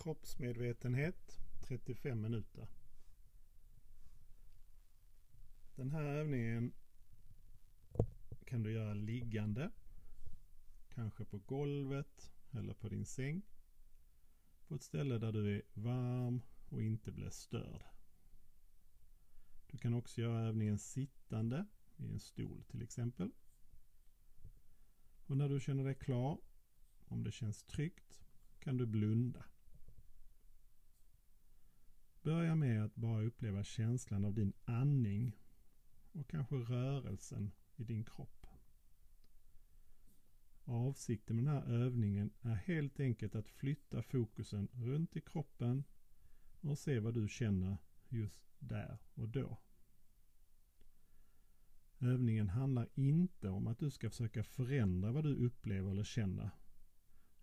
Kroppsmedvetenhet 35 minuter. Den här övningen kan du göra liggande. Kanske på golvet eller på din säng. På ett ställe där du är varm och inte blir störd. Du kan också göra övningen sittande i en stol till exempel. Och när du känner dig klar, om det känns tryggt, kan du blunda. Börja med att bara uppleva känslan av din andning och kanske rörelsen i din kropp. Avsikten med den här övningen är helt enkelt att flytta fokusen runt i kroppen och se vad du känner just där och då. Övningen handlar inte om att du ska försöka förändra vad du upplever eller känner.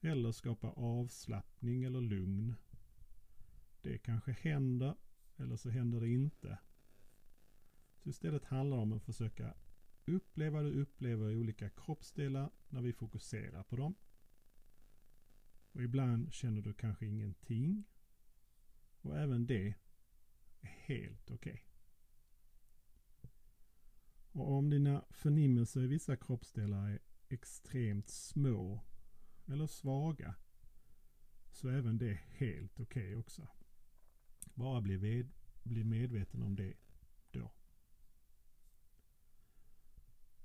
Eller skapa avslappning eller lugn. Det kanske händer eller så händer det inte. Så istället handlar det om att försöka uppleva det du upplever i olika kroppsdelar när vi fokuserar på dem. Och ibland känner du kanske ingenting. Och även det är helt okej. Okay. Och om dina förnimmelser i vissa kroppsdelar är extremt små eller svaga så är även det helt okej okay också. Bara bli, ved, bli medveten om det då.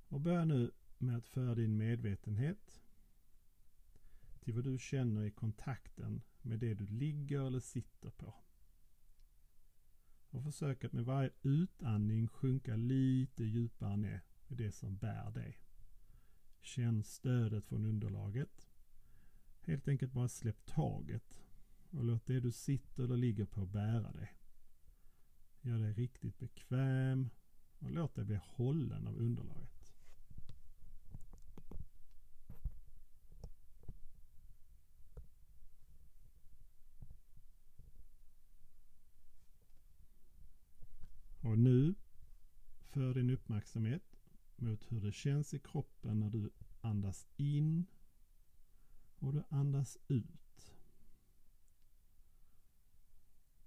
Och börja nu med att föra din medvetenhet till vad du känner i kontakten med det du ligger eller sitter på. Och försök att med varje utandning sjunka lite djupare ner i det som bär dig. Känn stödet från underlaget. Helt enkelt bara släpp taget och låt det du sitter eller ligger på bära dig. Gör dig riktigt bekväm och låt dig bli hållen av underlaget. Och nu för din uppmärksamhet mot hur det känns i kroppen när du andas in och du andas ut.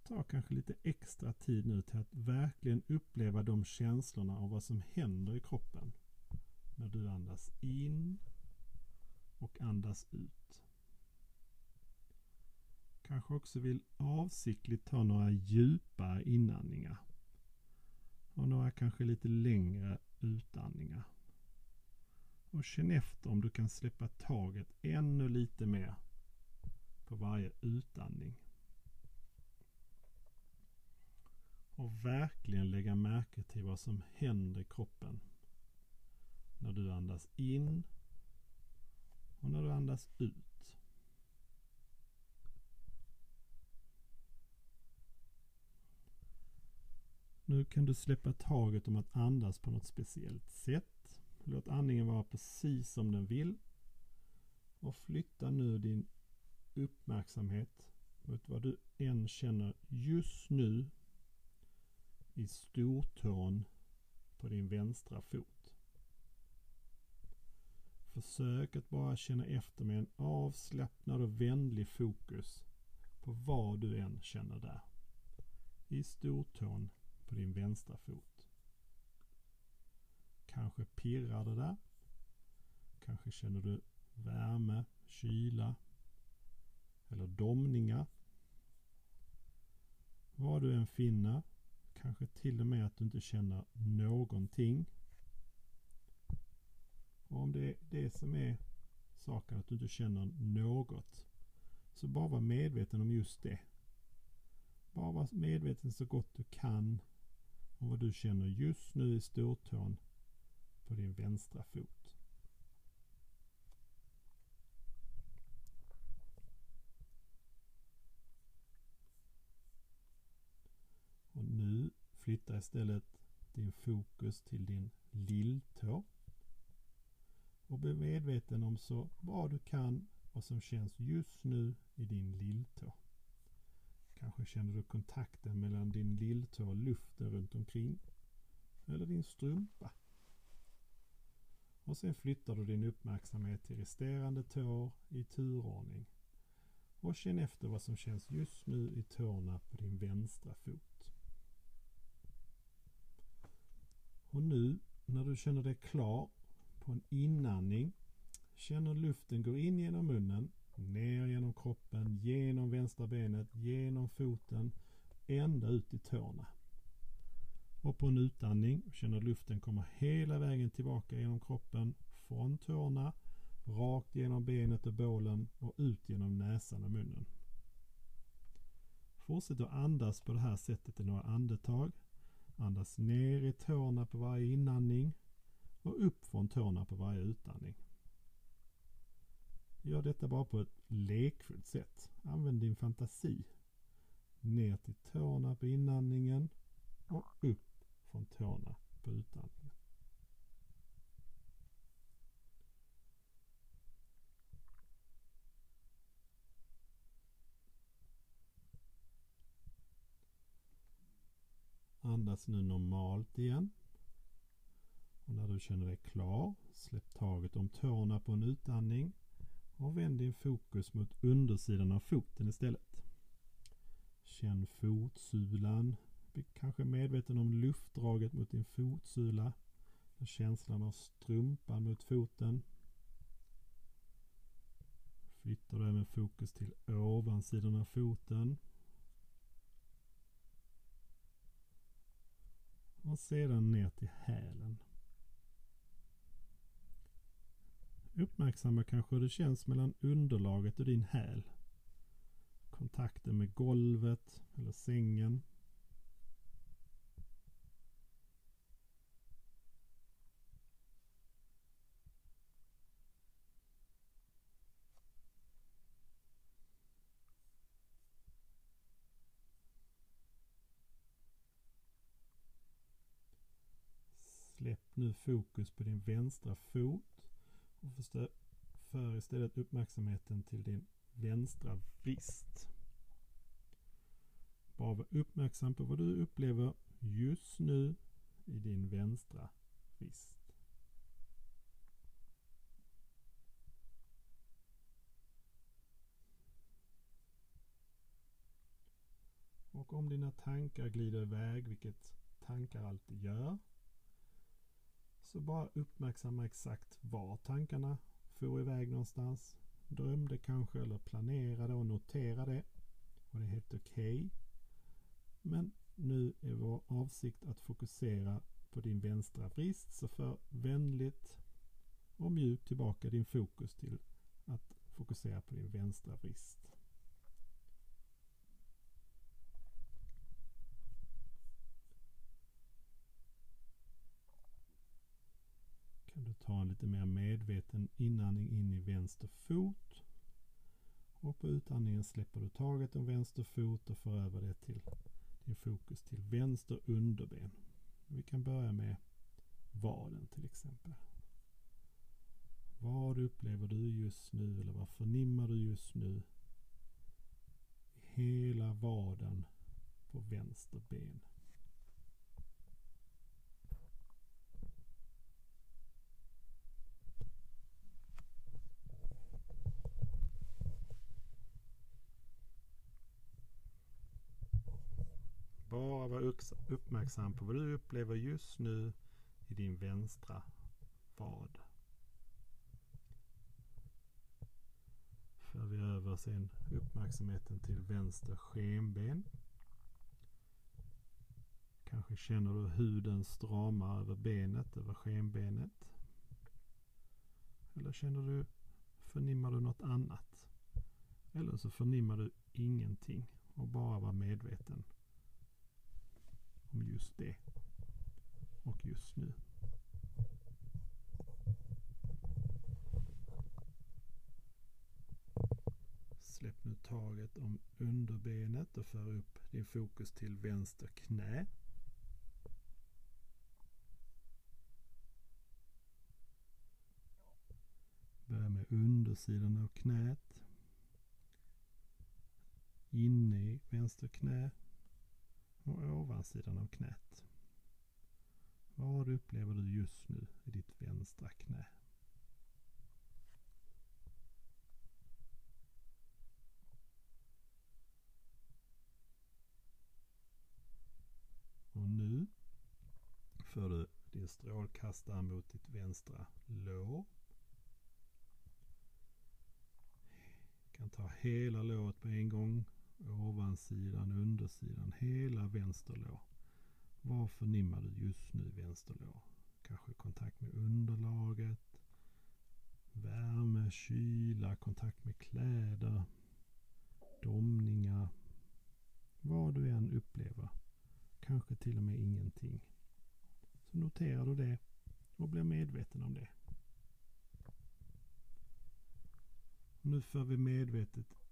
Ta kanske lite extra tid nu till att verkligen uppleva de känslorna av vad som händer i kroppen när du andas in och andas ut. Kanske också vill avsiktligt ta några djupa inandningar och några kanske lite längre utandningar. Och känn efter om du kan släppa taget ännu lite mer på varje utandning. Och verkligen lägga märke till vad som händer i kroppen när du andas in och när du andas ut. Nu kan du släppa taget om att andas på något speciellt sätt. Låt andningen vara precis som den vill. Och flytta nu din uppmärksamhet mot vad du än känner just nu i stortån på din vänstra fot. Försök att bara känna efter med en avslappnad och vänlig fokus på vad du än känner där. I stortån på din vänstra fot. Kanske pirrar det där. Kanske känner du värme, kyla eller domningar. Vad du än finner, kanske till och med att du inte känner någonting. Och om det är det som är saken, att du inte känner något, så bara var medveten om just det. Bara var medveten så gott du kan om vad du känner just nu i stortån på din vänstra fot. Och nu flytta istället din fokus till din lilltå. Och bli medveten om så bra du kan vad som känns just nu i din lilltå. Kanske känner du kontakten mellan din lilltå och luften runt omkring. Eller din strumpa. Och sen flyttar du din uppmärksamhet till resterande tår i turordning. Och känn efter vad som känns just nu i tårna på din vänstra fot. Och nu när du känner dig klar på en inandning känner luften gå in genom munnen, ner genom kroppen, genom vänstra benet, genom foten, ända ut i tårna. Och på en utandning känner luften komma hela vägen tillbaka genom kroppen, från tårna, rakt genom benet och bålen och ut genom näsan och munnen. Fortsätt att andas på det här sättet i några andetag. Andas ner i tårna på varje inandning och upp från tårna på varje utandning. Gör detta bara på ett lekfullt sätt. Använd din fantasi. Ner till tårna på inandningen och upp från tårna på utandningen. Andas nu normalt igen. Och när du känner dig klar, släpp taget om tårna på en utandning och vänd din fokus mot undersidan av foten istället. Känn fotsulan. Bli kanske medveten om luftdraget mot din fotsula. Känslan av strumpan mot foten. Flyttar du även fokus till ovansidan av foten. Och sedan ner till hälen. Uppmärksamma kanske hur det känns mellan underlaget och din häl. Kontakten med golvet eller sängen. Nu fokus på din vänstra fot och för istället uppmärksamheten till din vänstra vrist. Bara var uppmärksam på vad du upplever just nu i din vänstra vrist. Och om dina tankar glider iväg, vilket tankar alltid gör, så bara uppmärksamma exakt var tankarna for iväg någonstans. Drömde kanske eller planerade och notera det. Och det är helt okej. Okay. Men nu är vår avsikt att fokusera på din vänstra vrist. Så för vänligt och mjukt tillbaka din fokus till att fokusera på din vänstra vrist. Ta en lite mer medveten inandning in i vänster fot. Och på utandningen släpper du taget om vänster fot och för över det till din fokus till vänster underben. Vi kan börja med vaden till exempel. Vad upplever du just nu eller vad förnimmar du just nu? Hela vaden på vänster ben. Bara vara uppmärksam på vad du upplever just nu i din vänstra vad. För vi över sen uppmärksamheten till vänster skenben. Kanske känner du huden strama över benet, över skenbenet. Eller känner du, förnimmar du något annat? Eller så förnimmar du ingenting och bara var medveten om just det och just nu. Släpp nu taget om underbenet och för upp din fokus till vänster knä. Börja med undersidan av knät. Inne i vänster knä och ovansidan av knät. Vad upplever du just nu i ditt vänstra knä? Och nu för du din strålkastare mot ditt vänstra lår. Du kan ta hela låret på en gång Ovansidan, undersidan, hela vänster lår. Var förnimmar du just nu vänster lår? Kanske kontakt med underlaget. Värme, kyla, kontakt med kläder. Domningar. Vad du än upplever. Kanske till och med ingenting. Så noterar du det och blir medveten om det. Nu för vi medvetet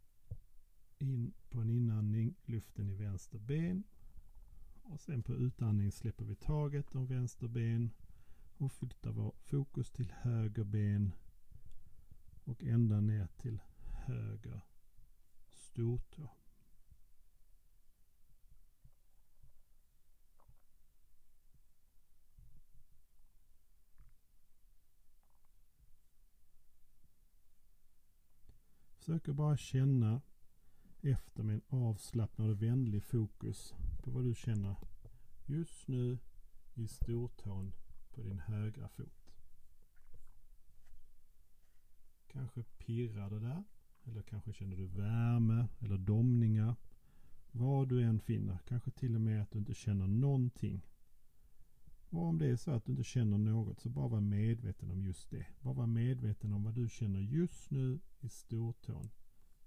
in på en inandning, luften i vänster ben. Och sen på utandning släpper vi taget om vänster ben och flyttar vår fokus till höger ben och ända ner till höger stortå. Försöker bara känna efter med en avslappnad och vänlig fokus på vad du känner just nu i stortån på din högra fot. Kanske pirrar det där. Eller kanske känner du värme eller domningar. Vad du än finner. Kanske till och med att du inte känner någonting. Och om det är så att du inte känner något så bara var medveten om just det. Bara var medveten om vad du känner just nu i stortån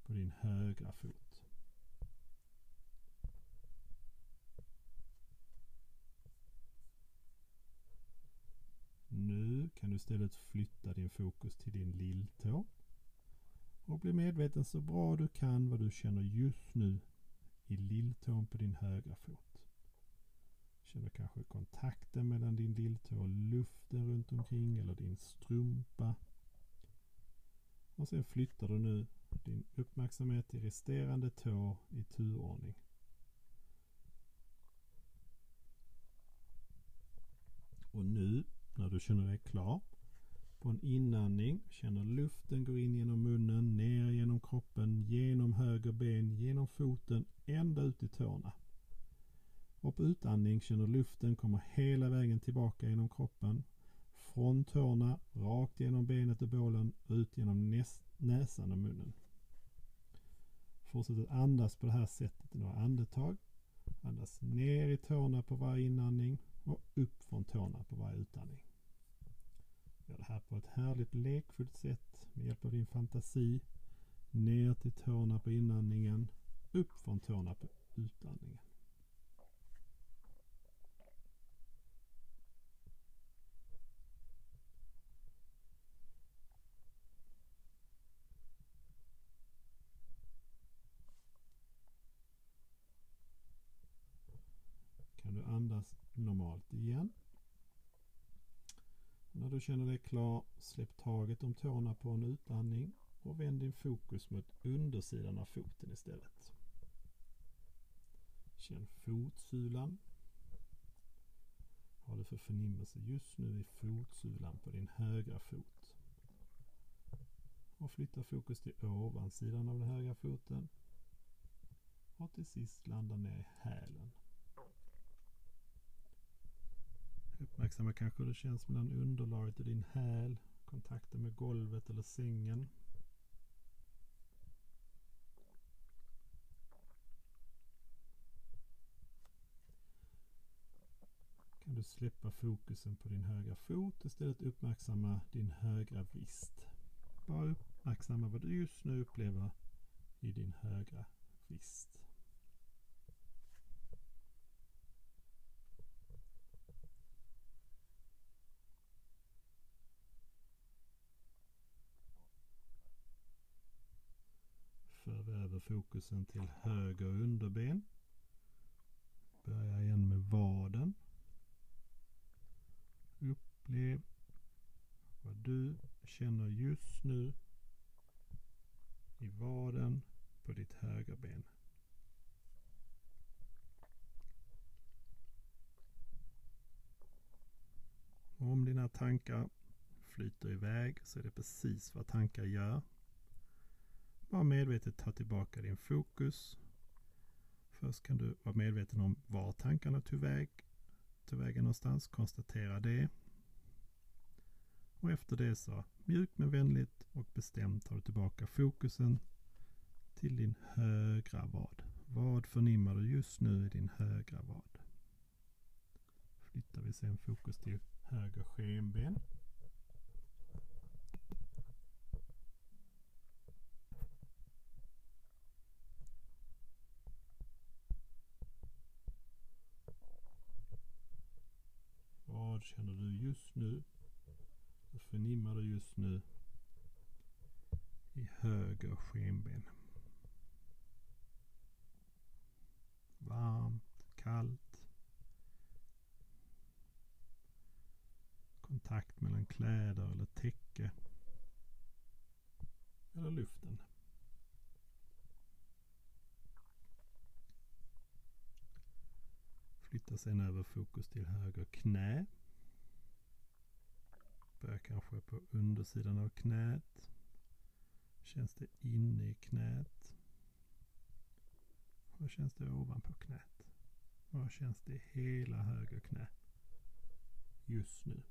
på din högra fot. Nu kan du istället flytta din fokus till din lilltå och bli medveten så bra du kan vad du känner just nu i lilltån på din högra fot. Känner kanske kontakten mellan din lilltå och luften runt omkring eller din strumpa. Och sen flyttar du nu din uppmärksamhet till resterande tå i turordning. Och nu när du känner dig klar på en inandning känner luften gå in genom munnen, ner genom kroppen, genom höger ben, genom foten, ända ut i tårna. Och på utandning känner luften komma hela vägen tillbaka genom kroppen. Från tårna, rakt genom benet och bålen och ut genom näs näsan och munnen. Fortsätt att andas på det här sättet i några andetag. Andas ner i tårna på varje inandning och upp från tårna på varje utandning. Gör det här på ett härligt lekfullt sätt med hjälp av din fantasi. Ner till tårna på inandningen, upp från tårna på utandningen. Kan du andas normalt igen. När du känner dig klar, släpp taget om tårna på en utandning och vänd din fokus mot undersidan av foten istället. Känn fotsulan. Vad har du för förnimmelse just nu i fotsulan på din högra fot? Och flytta fokus till ovansidan av den högra foten. Och till sist landa ner i hälen. Uppmärksamma kanske hur det känns mellan underlaget och din häl. Kontakten med golvet eller sängen. Kan du släppa fokusen på din högra fot och istället uppmärksamma din högra vrist. Bara uppmärksamma vad du just nu upplever i din högra vrist. för vi över fokusen till höger underben. Börja igen med vaden. Upplev vad du känner just nu i vaden på ditt högra ben. Om dina tankar flyter iväg så är det precis vad tankar gör. Var medvetet ta tillbaka din fokus. Först kan du vara medveten om var tankarna tog väg. tog vägen någonstans. Konstatera det. Och efter det så mjukt men vänligt och bestämt tar du tillbaka fokusen till din högra vad. Vad förnimmar du just nu i din högra vad? Flyttar vi sen fokus till höger skenben. Vad känner du just nu? Vad förnimmar du just nu i höger skenben? Varmt, kallt. Kontakt mellan kläder eller täcke. Eller luften. Flytta sen över fokus till höger knä. Börja kanske på undersidan av knät. Känns det inne i knät? Vad känns det ovanpå knät? Vad känns det i hela höger knä just nu?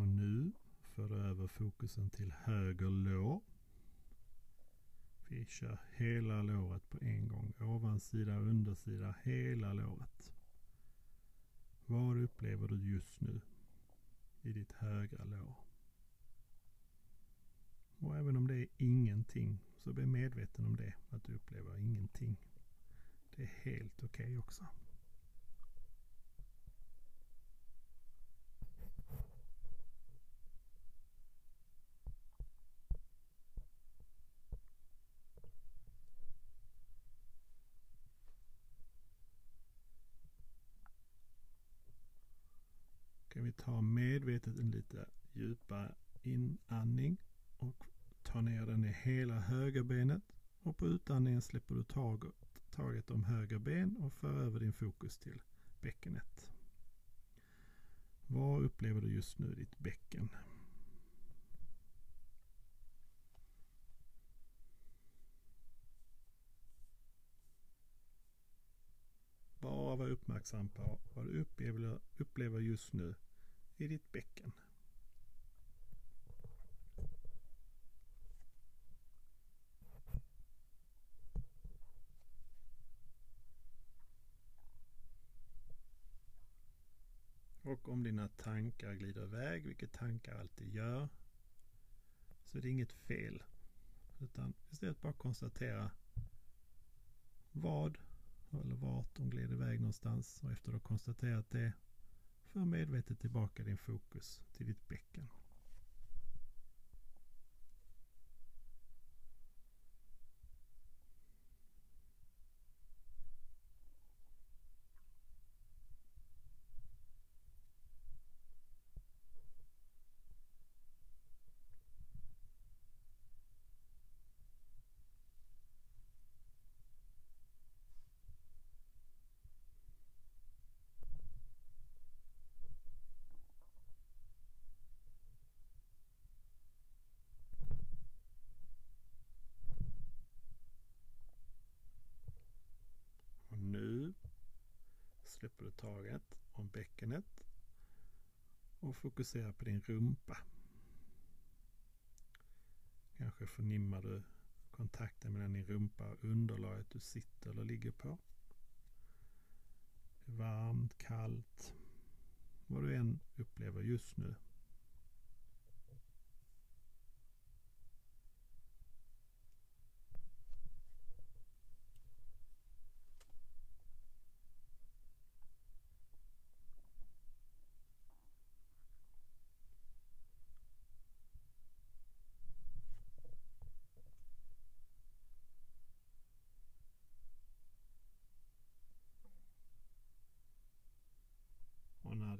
Och nu för du över fokusen till höger lår. Vi kör hela låret på en gång. Ovansida, undersida, hela låret. Vad upplever du just nu i ditt högra lår? Och även om det är ingenting så bli medveten om det, att du upplever ingenting. Det är helt okej okay också. kan vi ta medvetet en lite djupare inandning och ta ner den i hela högerbenet. Och på utandningen släpper du taget, taget om höger ben och för över din fokus till bäckenet. Vad upplever du just nu i ditt bäcken? Bara var uppmärksam på vad du upplever, upplever just nu i ditt bäcken. Och om dina tankar glider iväg, vilket tankar alltid gör, så är det inget fel. Utan istället bara konstatera vad eller vart de glider iväg någonstans och efter att ha konstaterat det för medvetet tillbaka din fokus till ditt bäcken. Släpper du taget om bäckenet och fokuserar på din rumpa. Kanske förnimmar du kontakten mellan din rumpa och underlaget du sitter eller ligger på. Varmt, kallt, vad du än upplever just nu.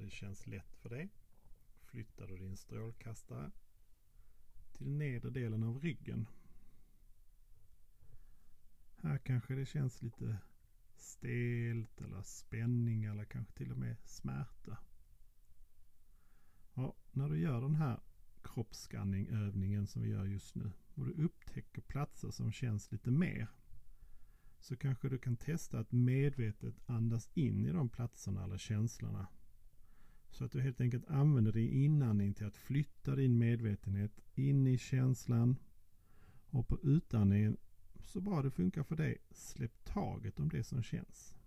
det känns lätt för dig flyttar du din strålkastare till nedre delen av ryggen. Här kanske det känns lite stelt eller spänning eller kanske till och med smärta. Ja, när du gör den här kroppsskanningövningen som vi gör just nu och du upptäcker platser som känns lite mer så kanske du kan testa att medvetet andas in i de platserna eller känslorna. Så att du helt enkelt använder din inandning till att flytta din medvetenhet in i känslan och på utandningen så bra det funkar för dig, släpp taget om det som känns.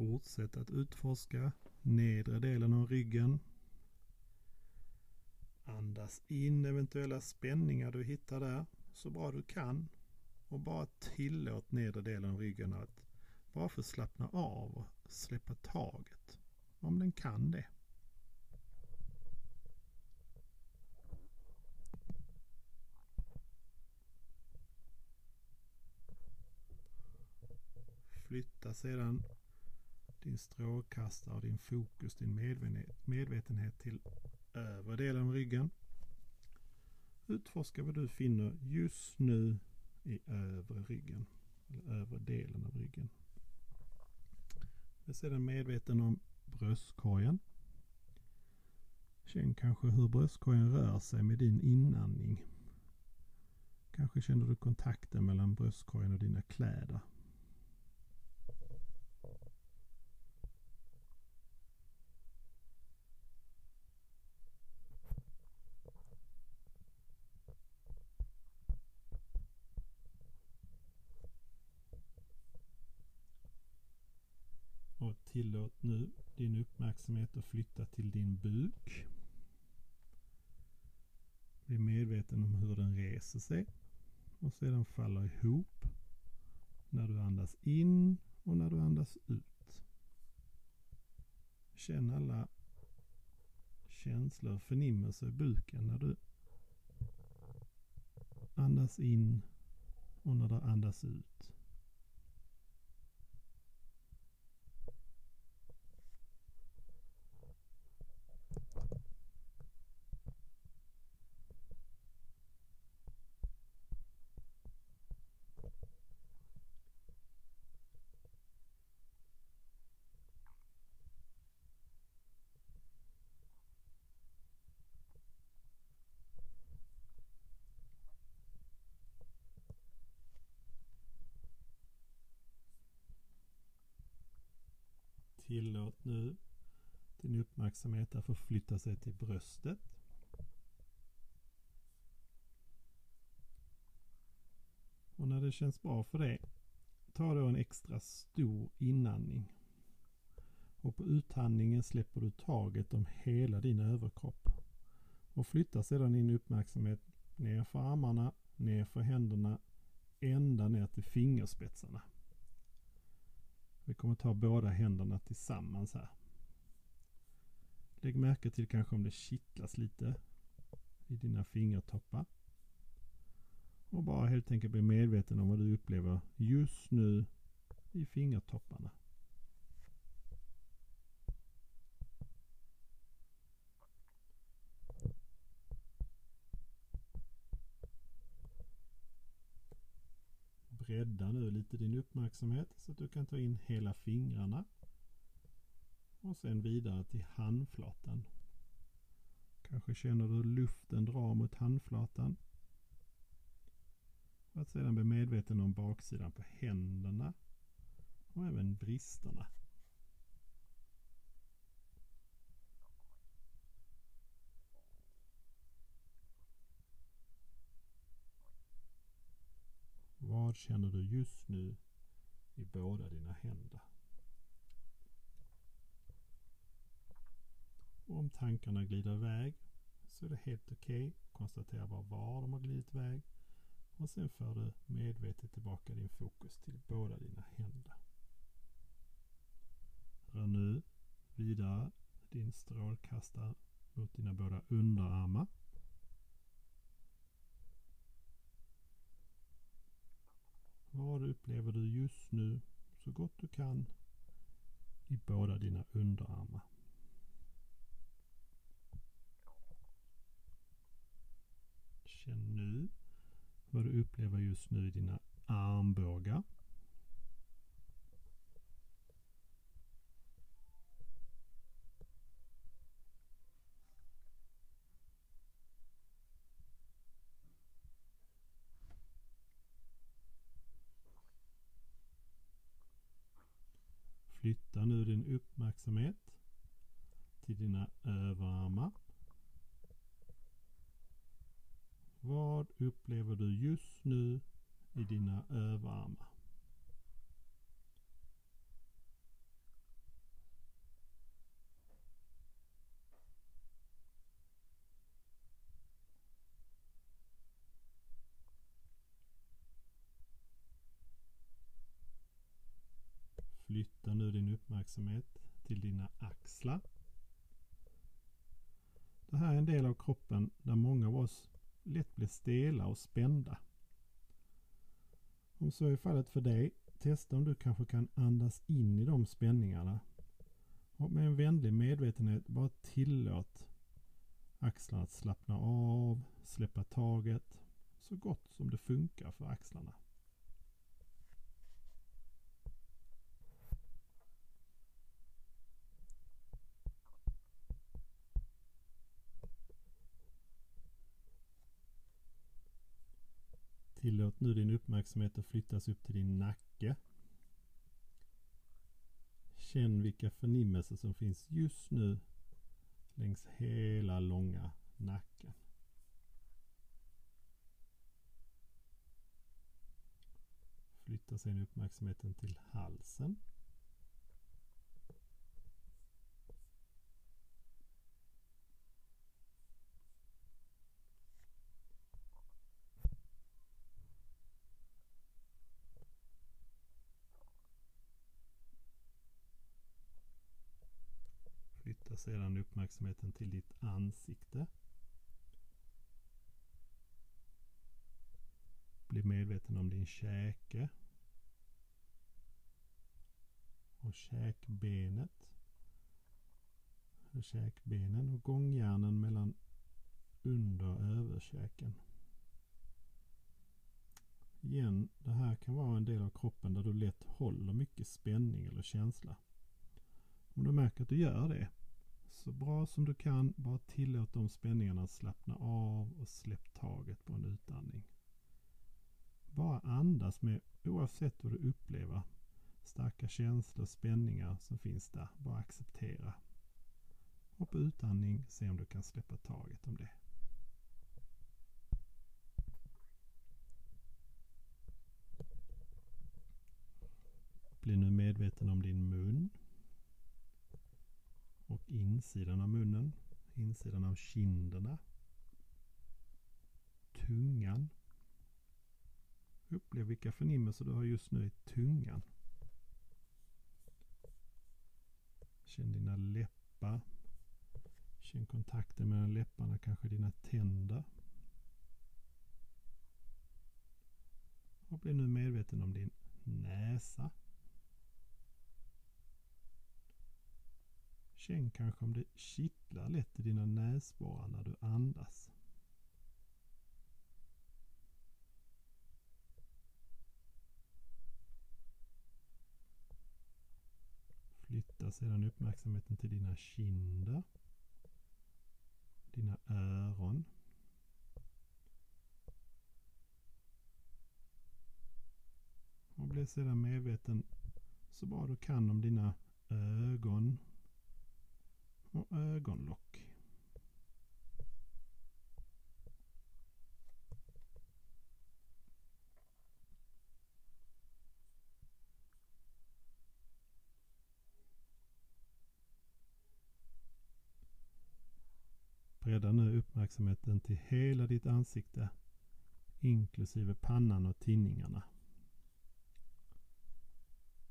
Fortsätt att utforska nedre delen av ryggen. Andas in eventuella spänningar du hittar där så bra du kan. Och bara tillåt nedre delen av ryggen att bara få slappna av och släppa taget. Om den kan det. Flytta sedan din strålkastare och din fokus, din medvetenhet till övre delen av ryggen. Utforska vad du finner just nu i övre ryggen, eller övre delen av ryggen. Jag är sedan medveten om bröstkorgen. Känn kanske hur bröstkorgen rör sig med din inandning. Kanske känner du kontakten mellan bröstkorgen och dina kläder. Och tillåt nu din uppmärksamhet att flytta till din buk. Bli medveten om hur den reser sig och sedan faller ihop när du andas in och när du andas ut. Känn alla känslor och förnimmelser i buken när du andas in och när du andas ut. Tillåt nu din uppmärksamhet att förflytta sig till bröstet. Och när det känns bra för dig, ta då en extra stor inandning. Och på utandningen släpper du taget om hela din överkropp. Och flyttar sedan din uppmärksamhet ner för armarna, ner för händerna, ända ner till fingerspetsarna. Vi kommer ta båda händerna tillsammans här. Lägg märke till kanske om det kittlas lite i dina fingertoppar. Och bara helt enkelt bli medveten om vad du upplever just nu i fingertopparna. Bredda nu lite din uppmärksamhet så att du kan ta in hela fingrarna. Och sen vidare till handflatan. Kanske känner du luften dra mot handflatan. För att sedan bli medveten om baksidan på händerna och även bristerna. Vad känner du just nu i båda dina händer? Och om tankarna glider iväg så är det helt okej. Okay. Konstatera bara var de har glidit iväg. Och sen för du medvetet tillbaka din fokus till båda dina händer. Rör nu vidare din strålkastare mot dina båda underarmar. Vad upplever du just nu så gott du kan i båda dina underarmar? Känn nu vad du upplever just nu i dina armbågar. Flytta nu din uppmärksamhet till dina överarmar. Vad upplever du just nu i dina överarmar? Flytta nu din uppmärksamhet till dina axlar. Det här är en del av kroppen där många av oss lätt blir stela och spända. Om så är fallet för dig, testa om du kanske kan andas in i de spänningarna. Och med en vänlig medvetenhet bara tillåt axlarna att slappna av, släppa taget så gott som det funkar för axlarna. Tillåt nu din uppmärksamhet att flyttas upp till din nacke. Känn vilka förnimmelser som finns just nu längs hela långa nacken. Flytta sedan uppmärksamheten till halsen. Flytta sedan uppmärksamheten till ditt ansikte. Bli medveten om din käke. Och käkbenet. Käkbenen och gångjärnen mellan under och överkäken. Igen, det här kan vara en del av kroppen där du lätt håller mycket spänning eller känsla. Om du märker att du gör det, så bra som du kan, bara tillåt de spänningarna att slappna av och släpp taget på en utandning. Bara andas med oavsett vad du upplever. Starka känslor, spänningar som finns där. Bara acceptera. Och på utandning, se om du kan släppa taget om det. Bli nu medveten om din mun och insidan av munnen, insidan av kinderna, tungan. Upplev vilka förnimmelser du har just nu i tungan. Känn dina läppar. Känn kontakten mellan läpparna, kanske dina tänder. Och bli nu medveten om din näsa. Känn kanske om det kittlar lätt i dina näsborrar när du andas. Flytta sedan uppmärksamheten till dina kinder, dina öron, bli sedan medveten så bra du kan om dina ögon och ögonlock. Bredda nu uppmärksamheten till hela ditt ansikte inklusive pannan och tinningarna.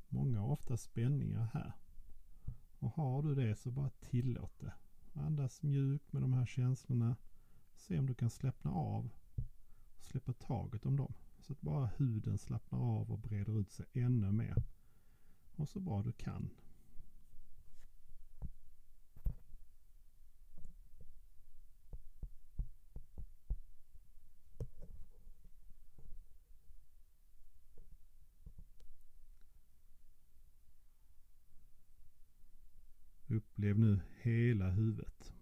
Många har ofta spänningar här. Och har du det så bara tillåt det. Andas mjukt med de här känslorna. Se om du kan släppna av och släppa taget om dem. Så att bara huden slappnar av och breder ut sig ännu mer. Och så bra du kan. Upplev nu hela huvudet.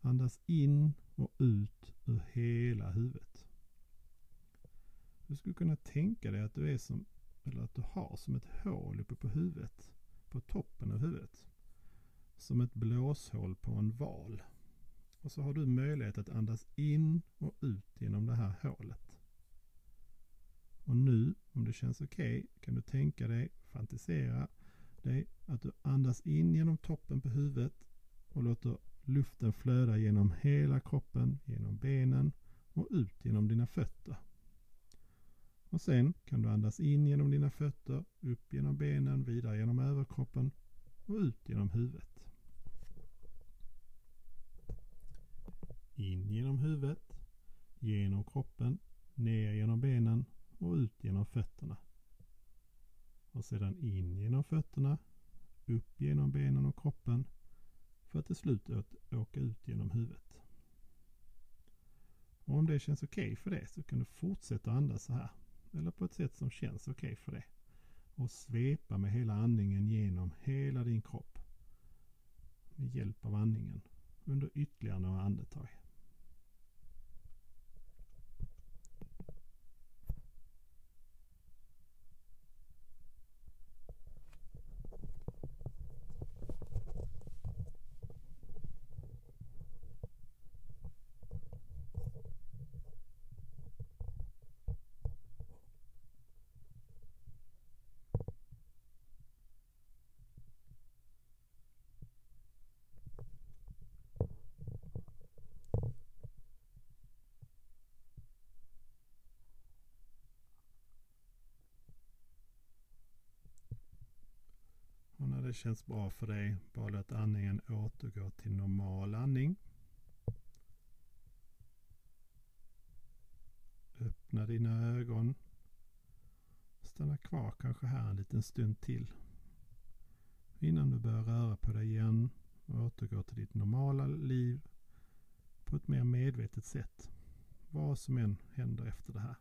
Andas in och ut ur hela huvudet. Du skulle kunna tänka dig att du är som, eller att du har som ett hål uppe på huvudet, på toppen av huvudet. Som ett blåshål på en val. Och så har du möjlighet att andas in och ut genom det här hålet. Och nu, om det känns okej, okay, kan du tänka dig, fantisera dig att du andas in genom toppen på huvudet och låter luften flöda genom hela kroppen, genom benen och ut genom dina fötter. Och sen kan du andas in genom dina fötter, upp genom benen, vidare genom överkroppen och ut genom huvudet. In genom huvudet, genom kroppen, ner genom benen och ut genom fötterna. Och sedan in genom fötterna, upp genom benen och kroppen för att till slut åka ut genom huvudet. Och om det känns okej okay för det så kan du fortsätta andas så här. Eller på ett sätt som känns okej okay för det. Och svepa med hela andningen genom hela din kropp. Med hjälp av andningen under ytterligare några andetag. det känns bra för dig, bara låt andningen återgå till normal andning. Öppna dina ögon. Stanna kvar kanske här en liten stund till. Innan du börjar röra på dig igen och återgå till ditt normala liv på ett mer medvetet sätt. Vad som än händer efter det här.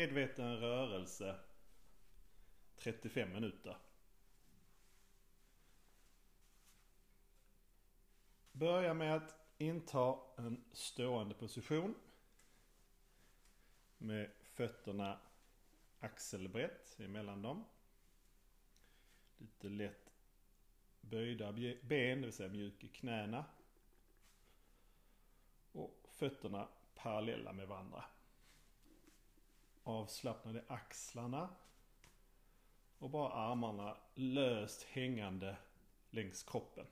Medveten rörelse 35 minuter. Börja med att inta en stående position. Med fötterna axelbrett emellan dem. Lite lätt böjda ben, det vill säga mjuk i knäna. Och fötterna parallella med varandra avslappnade axlarna. Och bara armarna löst hängande längs kroppen.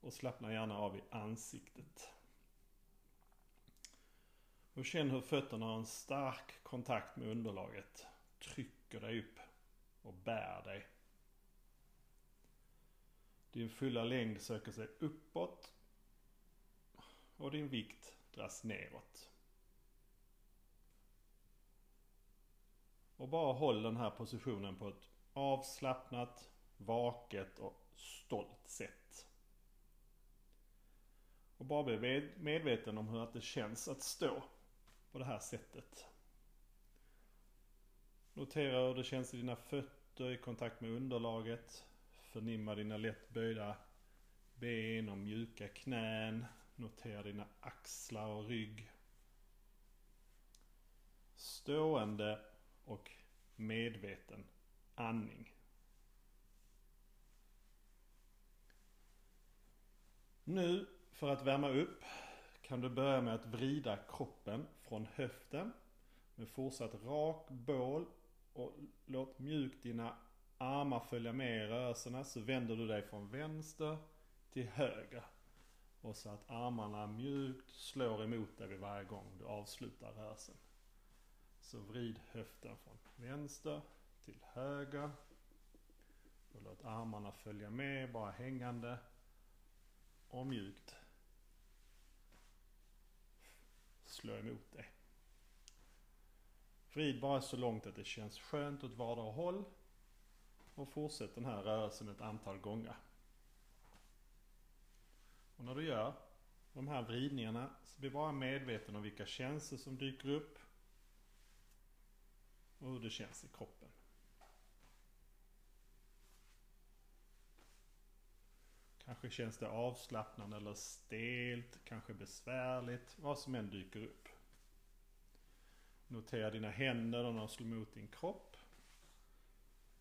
Och slappna gärna av i ansiktet. Och känn hur fötterna har en stark kontakt med underlaget. Trycker dig upp och bär dig. Din fulla längd söker sig uppåt. Och din vikt dras neråt. Och bara håll den här positionen på ett avslappnat, vaket och stolt sätt. Och bara bli medveten om hur att det känns att stå på det här sättet. Notera hur det känns i dina fötter i kontakt med underlaget. Förnimma dina lätt böjda ben och mjuka knän. Notera dina axlar och rygg. Stående och medveten andning. Nu för att värma upp kan du börja med att vrida kroppen från höften med fortsatt rak bål och låt mjukt dina armar följa med i rörelserna så vänder du dig från vänster till höger. Och så att armarna mjukt slår emot dig vid varje gång du avslutar rörelsen. Så vrid höften från vänster till höger. Och låt armarna följa med, bara hängande. Och mjukt slå emot dig. Vrid bara så långt att det känns skönt åt vardera håll. Och fortsätt den här rörelsen ett antal gånger. Och när du gör de här vridningarna så bli bara medveten om vilka känslor som dyker upp. Och hur det känns i kroppen. Kanske känns det avslappnande eller stelt, kanske besvärligt, vad som än dyker upp. Notera dina händer när de slår mot din kropp.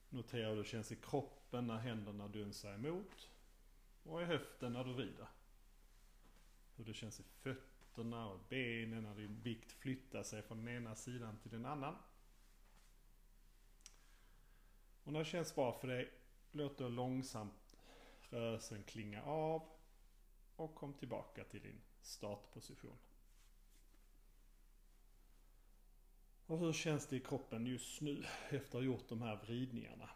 Notera hur det känns i kroppen när händerna dunsar emot. Och i höften när du vrider. Hur det känns i fötterna och benen när din vikt flyttar sig från den ena sidan till den annan. Och när det känns bra för dig, låt då långsamt rörelsen klinga av och kom tillbaka till din startposition. Och hur känns det i kroppen just nu efter att ha gjort de här vridningarna?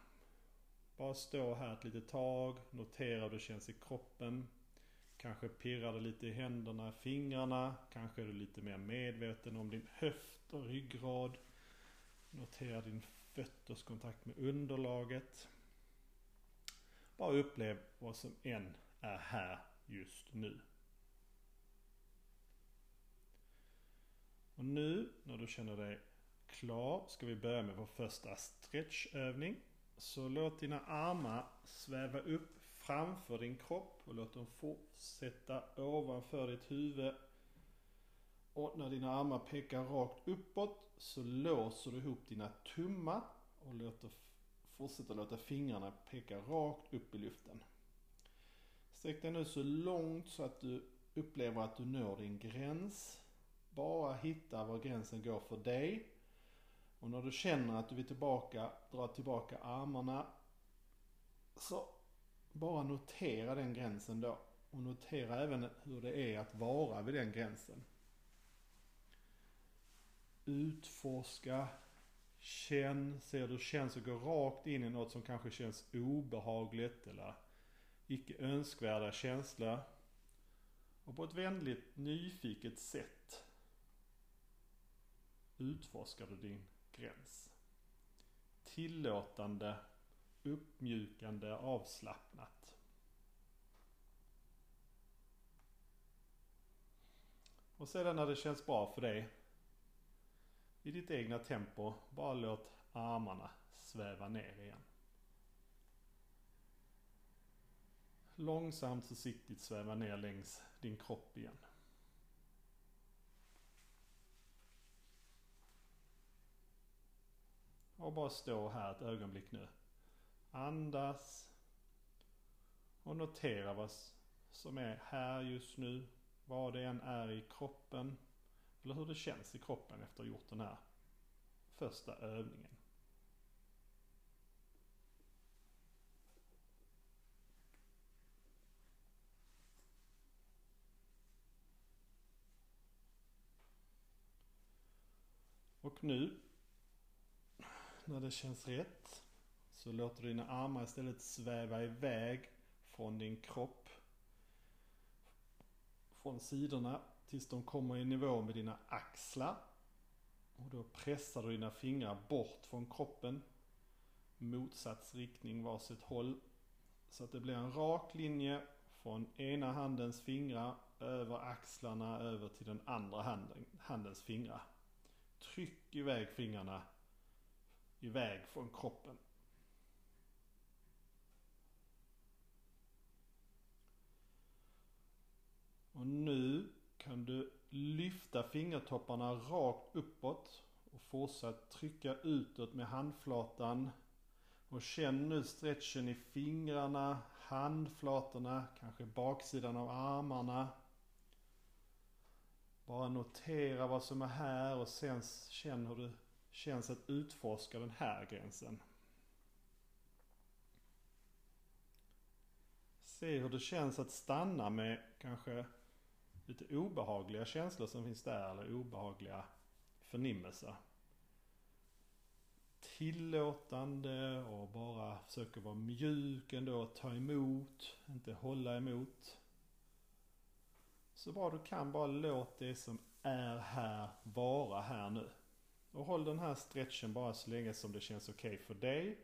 Bara stå här ett litet tag, notera hur det känns i kroppen. Kanske pirrar det lite i händerna, fingrarna. Kanske är du lite mer medveten om din höft och ryggrad. Notera din fötters kontakt med underlaget. Bara upplev vad som än är här just nu. Och nu när du känner dig klar ska vi börja med vår första stretchövning. Så låt dina armar sväva upp framför din kropp och låt dem fortsätta ovanför ditt huvud. Och när dina armar pekar rakt uppåt så låser du ihop dina tummar och låter, fortsätter låta fingrarna peka rakt upp i luften. Sträck dig nu så långt så att du upplever att du når din gräns. Bara hitta var gränsen går för dig och när du känner att du vill tillbaka, dra tillbaka armarna. Så bara notera den gränsen då. Och notera även hur det är att vara vid den gränsen. Utforska, känn, ser du känns och går rakt in i något som kanske känns obehagligt eller icke önskvärda känslor. Och på ett vänligt nyfiket sätt utforskar du din gräns. Tillåtande, uppmjukande, avslappnat. Och sedan när det känns bra för dig, i ditt egna tempo, bara låt armarna sväva ner igen. Långsamt försiktigt sväva ner längs din kropp igen. Och bara stå här ett ögonblick nu. Andas. Och notera vad som är här just nu. Vad det än är i kroppen. Eller hur det känns i kroppen efter att ha gjort den här första övningen. Och nu när det känns rätt så låter du dina armar istället sväva iväg från din kropp. Från sidorna tills de kommer i nivå med dina axlar. Och då pressar du dina fingrar bort från kroppen. Motsatt riktning varsitt håll. så att det blir en rak linje från ena handens fingrar över axlarna över till den andra handen, handens fingrar. Tryck iväg fingrarna iväg från kroppen. Och nu kan du lyfta fingertopparna rakt uppåt och fortsätt trycka utåt med handflatan. Och känn nu stretchen i fingrarna, handflatorna, kanske baksidan av armarna. Bara notera vad som är här och sen känn hur det känns att utforska den här gränsen. Se hur det känns att stanna med kanske lite obehagliga känslor som finns där eller obehagliga förnimmelser. Tillåtande och bara försöker vara mjuk ändå, ta emot, inte hålla emot. Så bra du kan, bara låt det som är här vara här nu. Och håll den här stretchen bara så länge som det känns okej okay för dig.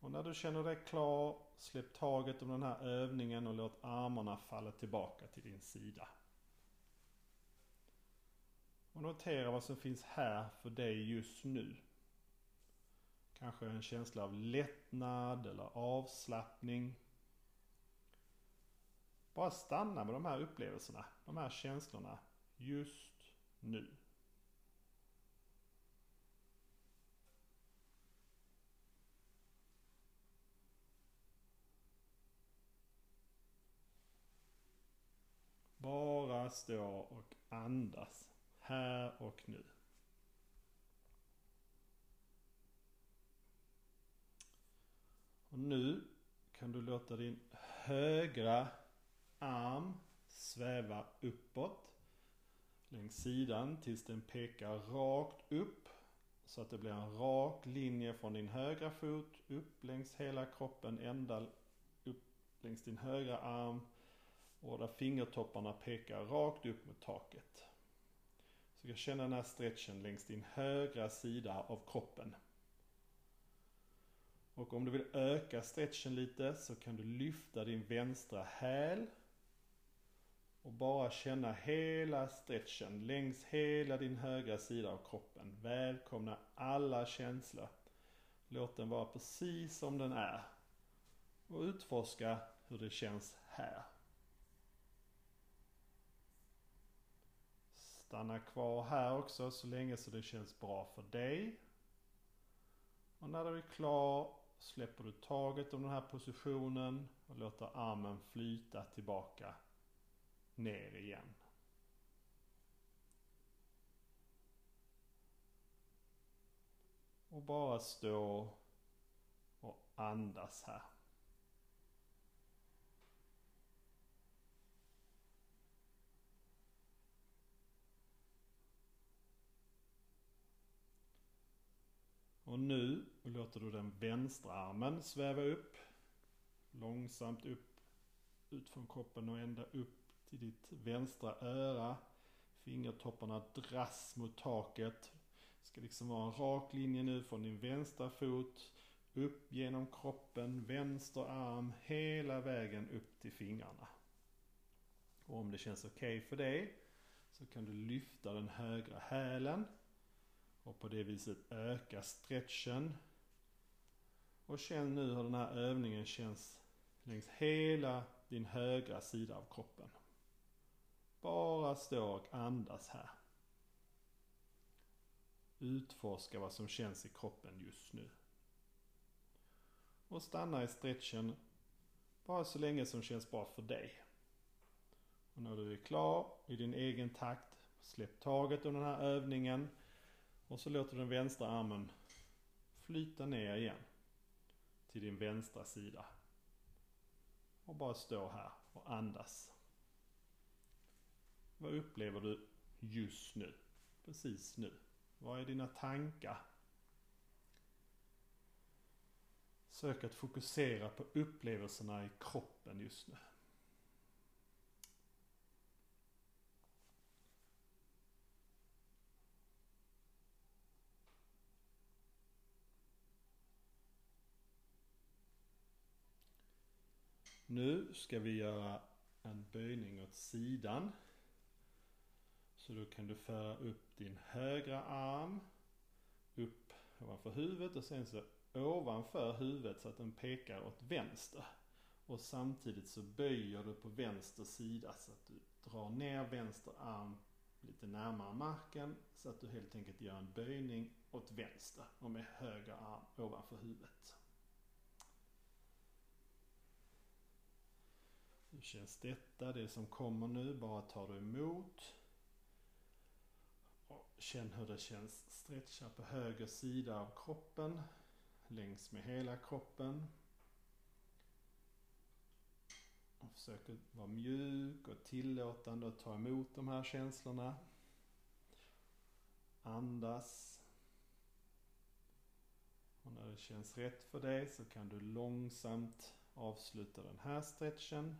Och när du känner dig klar, släpp taget om den här övningen och låt armarna falla tillbaka till din sida. Och notera vad som finns här för dig just nu. Kanske en känsla av lättnad eller avslappning. Bara stanna med de här upplevelserna, de här känslorna just nu. Bara stå och andas. Här och nu. Och nu kan du låta din högra arm sväva uppåt längs sidan tills den pekar rakt upp så att det blir en rak linje från din högra fot upp längs hela kroppen ända upp längs din högra arm och där fingertopparna pekar rakt upp mot taket. Så du kan känna den här stretchen längs din högra sida av kroppen. Och om du vill öka stretchen lite så kan du lyfta din vänstra häl och bara känna hela stretchen längs hela din högra sida av kroppen. Välkomna alla känslor. Låt den vara precis som den är. Och utforska hur det känns här. Stanna kvar här också så länge så det känns bra för dig. Och när du är klar släpper du taget om den här positionen och låter armen flyta tillbaka ner igen. Och bara stå och andas här. Och nu låter du den vänstra armen sväva upp. Långsamt upp, ut från kroppen och ända upp till ditt vänstra öra. Fingertopparna dras mot taket. Det ska liksom vara en rak linje nu från din vänstra fot upp genom kroppen, vänster arm, hela vägen upp till fingrarna. Och om det känns okej okay för dig så kan du lyfta den högra hälen och på det viset öka stretchen. Och känn nu hur den här övningen känns längs hela din högra sida av kroppen. Bara stå och andas här. Utforska vad som känns i kroppen just nu. Och stanna i stretchen bara så länge som känns bra för dig. Och när du är klar i din egen takt, släpp taget om den här övningen och så låter du den vänstra armen flyta ner igen till din vänstra sida. Och bara stå här och andas. Vad upplever du just nu? Precis nu. Vad är dina tankar? Sök att fokusera på upplevelserna i kroppen just nu. Nu ska vi göra en böjning åt sidan. Så då kan du föra upp din högra arm upp ovanför huvudet och sen så ovanför huvudet så att den pekar åt vänster. Och samtidigt så böjer du på vänster sida så att du drar ner vänster arm lite närmare marken så att du helt enkelt gör en böjning åt vänster och med höger arm ovanför huvudet. Hur känns detta? Det som kommer nu, bara tar du emot. Och känn hur det känns. Stretcha på höger sida av kroppen. Längs med hela kroppen. Och att vara mjuk och tillåtande och ta emot de här känslorna. Andas. Och när det känns rätt för dig så kan du långsamt avsluta den här stretchen.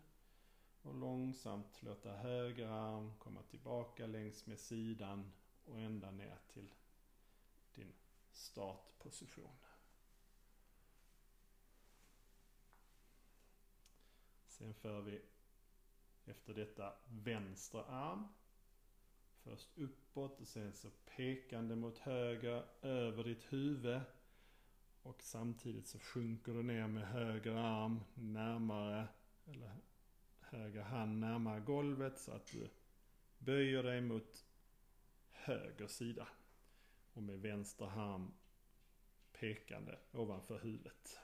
Och långsamt låta höger arm komma tillbaka längs med sidan och ända ner till din startposition. Sen för vi efter detta vänstra arm. Först uppåt och sen så pekande mot höger över ditt huvud. Och samtidigt så sjunker du ner med höger arm närmare, eller höger hand närmare golvet så att du böjer dig mot höger sida. Och med vänster hand pekande ovanför huvudet.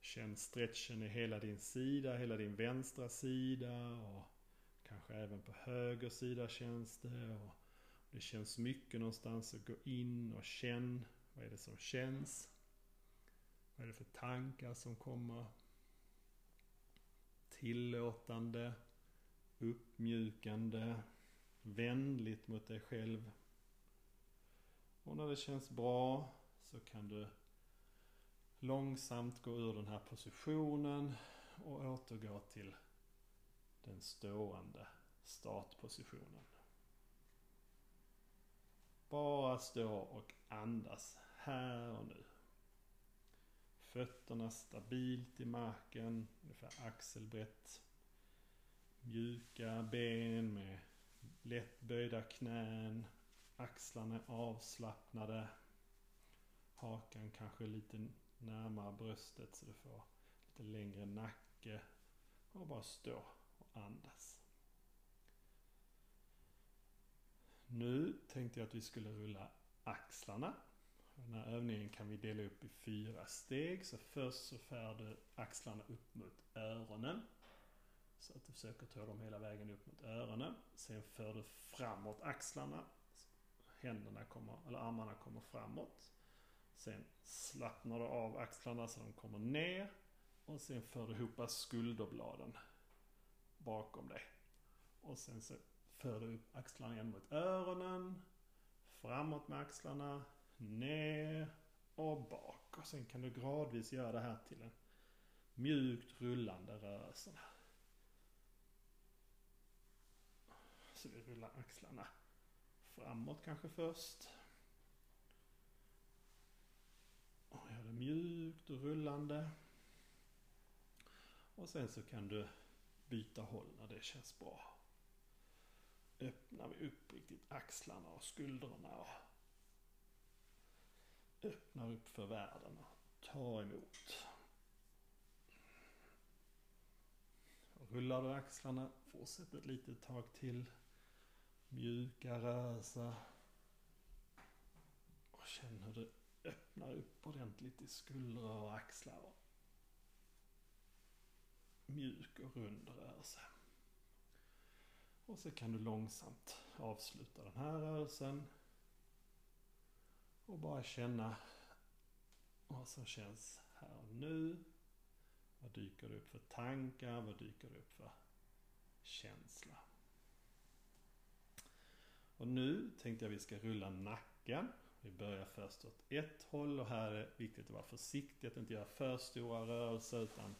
Känn stretchen i hela din sida, hela din vänstra sida och kanske även på höger sida känns det. Och det känns mycket någonstans så gå in och känn. Vad är det som känns? Vad är det för tankar som kommer? Tillåtande, uppmjukande, vänligt mot dig själv. Och när det känns bra så kan du långsamt gå ur den här positionen och återgå till den stående startpositionen. Bara stå och andas här och nu. Fötterna stabilt i marken, ungefär axelbrett. Mjuka ben med lätt böjda knän. Axlarna är avslappnade. Hakan kanske lite närmare bröstet så du får lite längre nacke. Och bara stå och andas. Nu tänkte jag att vi skulle rulla axlarna. Den här övningen kan vi dela upp i fyra steg. Så först så för du axlarna upp mot öronen. Så att du försöker ta dem hela vägen upp mot öronen. Sen för du framåt axlarna. Händerna kommer, eller armarna kommer framåt. Sen slappnar du av axlarna så de kommer ner. Och sen för du ihop skulderbladen bakom dig. Och sen så för du upp axlarna igen mot öronen. Framåt med axlarna. Ner och bak. Och sen kan du gradvis göra det här till en mjukt rullande rörelse. Så vi rullar axlarna framåt kanske först. Och gör det mjukt och rullande. Och sen så kan du byta håll när det känns bra. Öppnar vi upp riktigt axlarna och skuldrorna och öppnar upp för världen och tar emot. Rullar du axlarna, fortsätt ett litet tag till. Mjuka rörelser. Och känn hur du öppnar upp ordentligt i skuldror och axlar. Mjuk och rund rörelse. Och så kan du långsamt avsluta den här rörelsen. Och bara känna vad som känns här och nu. Vad dyker det upp för tankar? Vad dyker det upp för känsla? Och nu tänkte jag vi ska rulla nacken. Vi börjar först åt ett håll och här är det viktigt att vara försiktig, att inte göra för stora rörelser utan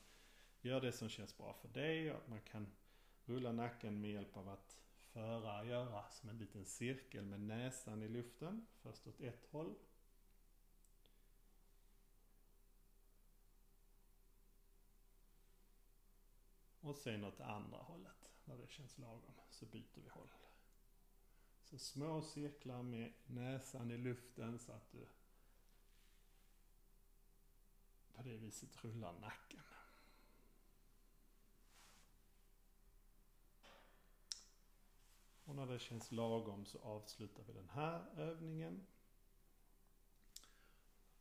gör det som känns bra för dig. Och man kan rulla nacken med hjälp av att föra göra som en liten cirkel med näsan i luften. Först åt ett håll. Och sen åt andra hållet. När det känns lagom så byter vi håll. Så små cirklar med näsan i luften så att du på det viset rullar nacken. Och när det känns lagom så avslutar vi den här övningen.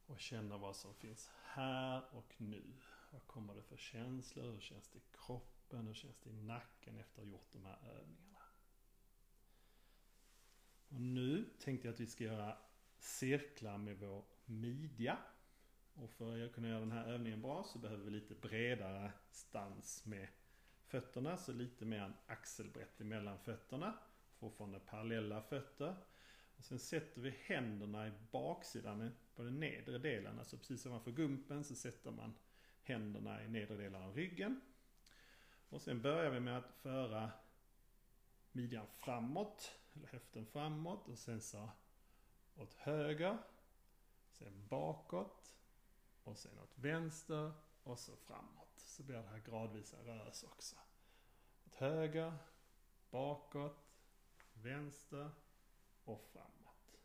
Och känner vad som finns här och nu. Vad kommer det för känslor? Hur känns det i kroppen? Hur känns det i nacken efter att ha gjort de här övningarna? Och nu tänkte jag att vi ska göra cirklar med vår midja. Och för att kunna göra den här övningen bra så behöver vi lite bredare stans med fötterna. Så lite mer en axelbrett emellan fötterna. Fortfarande parallella fötter. Och sen sätter vi händerna i baksidan på den nedre delen. Alltså precis ovanför gumpen så sätter man händerna i nedre delen av ryggen. Och sen börjar vi med att föra midjan framåt, eller höften framåt och sen så åt höger, sen bakåt och sen åt vänster och så framåt. Så blir det här gradvisa rörelser också. Åt höger, bakåt, vänster och framåt.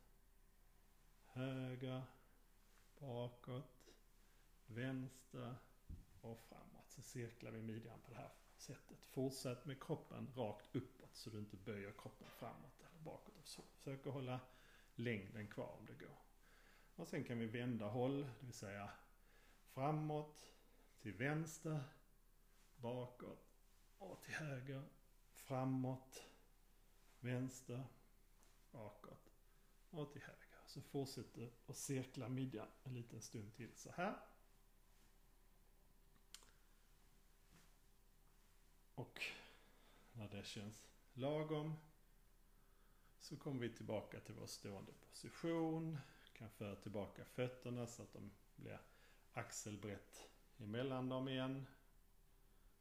Höger, bakåt, vänster och framåt. Så cirklar vi midjan på det här sättet. Fortsätt med kroppen rakt uppåt så du inte böjer kroppen framåt eller bakåt. Försök att hålla längden kvar om det går. Och sen kan vi vända håll, det vill säga framåt, till vänster, bakåt och till höger, framåt, vänster, bakåt och till höger. Så fortsätter att cirkla midjan en liten stund till så här. Och när det känns lagom så kommer vi tillbaka till vår stående position. Kan föra tillbaka fötterna så att de blir axelbrett emellan dem igen.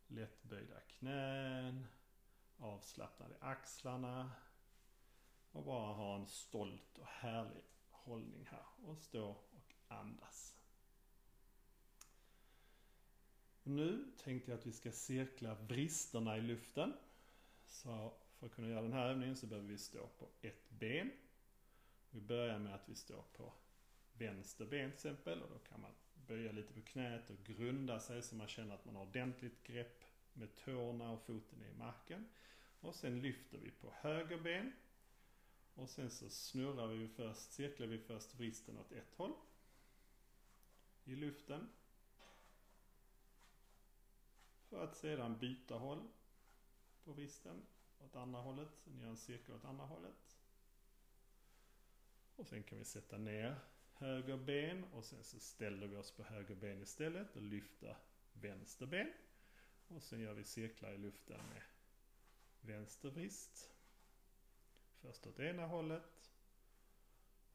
Lättböjda knän. Avslappnad i axlarna. Och bara ha en stolt och härlig hållning här. Och stå och andas. Nu tänkte jag att vi ska cirkla vristerna i luften. Så för att kunna göra den här övningen så behöver vi stå på ett ben. Vi börjar med att vi står på vänster ben till exempel och då kan man böja lite på knät och grunda sig så man känner att man har ordentligt grepp med tårna och foten i marken. Och sen lyfter vi på höger ben. Och sen så snurrar vi först, cirklar vi först vristen åt ett håll. I luften. För att sedan byta håll på vristen åt andra hållet. Sen gör en cirkel åt andra hållet. Och sen kan vi sätta ner höger ben och sen så ställer vi oss på höger ben istället och lyfter vänster ben. Och sen gör vi cirklar i luften med vänster vrist. Först åt ena hållet